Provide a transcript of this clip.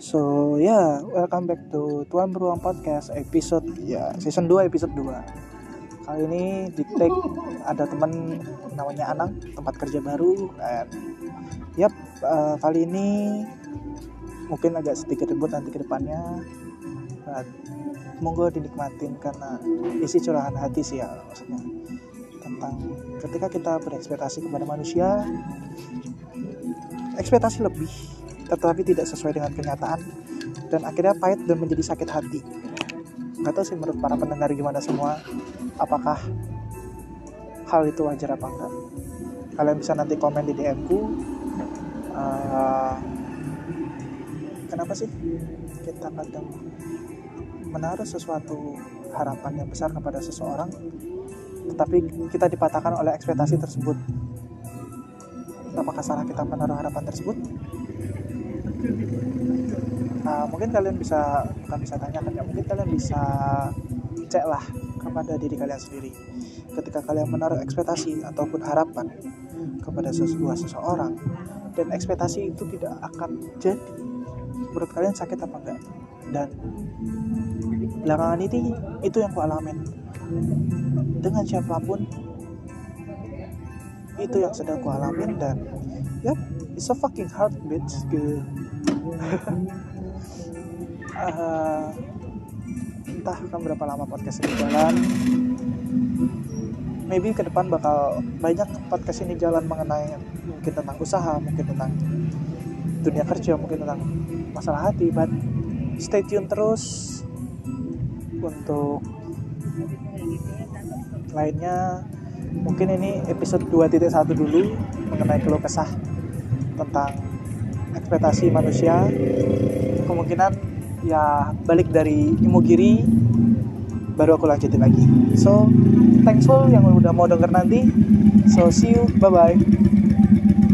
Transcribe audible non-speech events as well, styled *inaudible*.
So ya, yeah, welcome back to Tuan Beruang Podcast episode ya season 2 episode 2. Kali ini di take ada teman namanya Anang, tempat kerja baru dan yap uh, kali ini mungkin agak sedikit ribut nanti ke depannya. Monggo dinikmatin karena isi curahan hati sih ya maksudnya tentang ketika kita berekspektasi kepada manusia ekspektasi lebih tetapi tidak sesuai dengan kenyataan. Dan akhirnya pahit dan menjadi sakit hati. Nggak tahu sih menurut para pendengar gimana semua. Apakah hal itu wajar apa enggak? Kalian bisa nanti komen di DM ku. Uh, kenapa sih kita kadang menaruh sesuatu harapan yang besar kepada seseorang tetapi kita dipatahkan oleh ekspektasi tersebut? Apakah salah kita menaruh harapan tersebut nah, mungkin kalian bisa bukan bisa tanyakan ya mungkin kalian bisa cek lah kepada diri kalian sendiri. Ketika kalian menaruh ekspektasi ataupun harapan kepada sebuah seseorang dan ekspektasi itu tidak akan jadi menurut kalian sakit apa enggak? Dan belakangan ini itu yang ku alamin. Dengan siapa pun itu yang sedang ku alamin dan ya it's a fucking hard bitch gitu *laughs* uh, entah akan berapa lama podcast ini jalan. Maybe ke depan bakal banyak podcast ini jalan mengenai mungkin tentang usaha mungkin tentang dunia kerja mungkin tentang masalah hati but stay tune terus untuk lainnya. Mungkin ini episode 2.1 dulu mengenai keluh kesah tentang ekspektasi manusia. Kemungkinan ya balik dari Imogiri baru aku lanjutin lagi. So thanks for yang udah mau denger nanti. So see you. Bye bye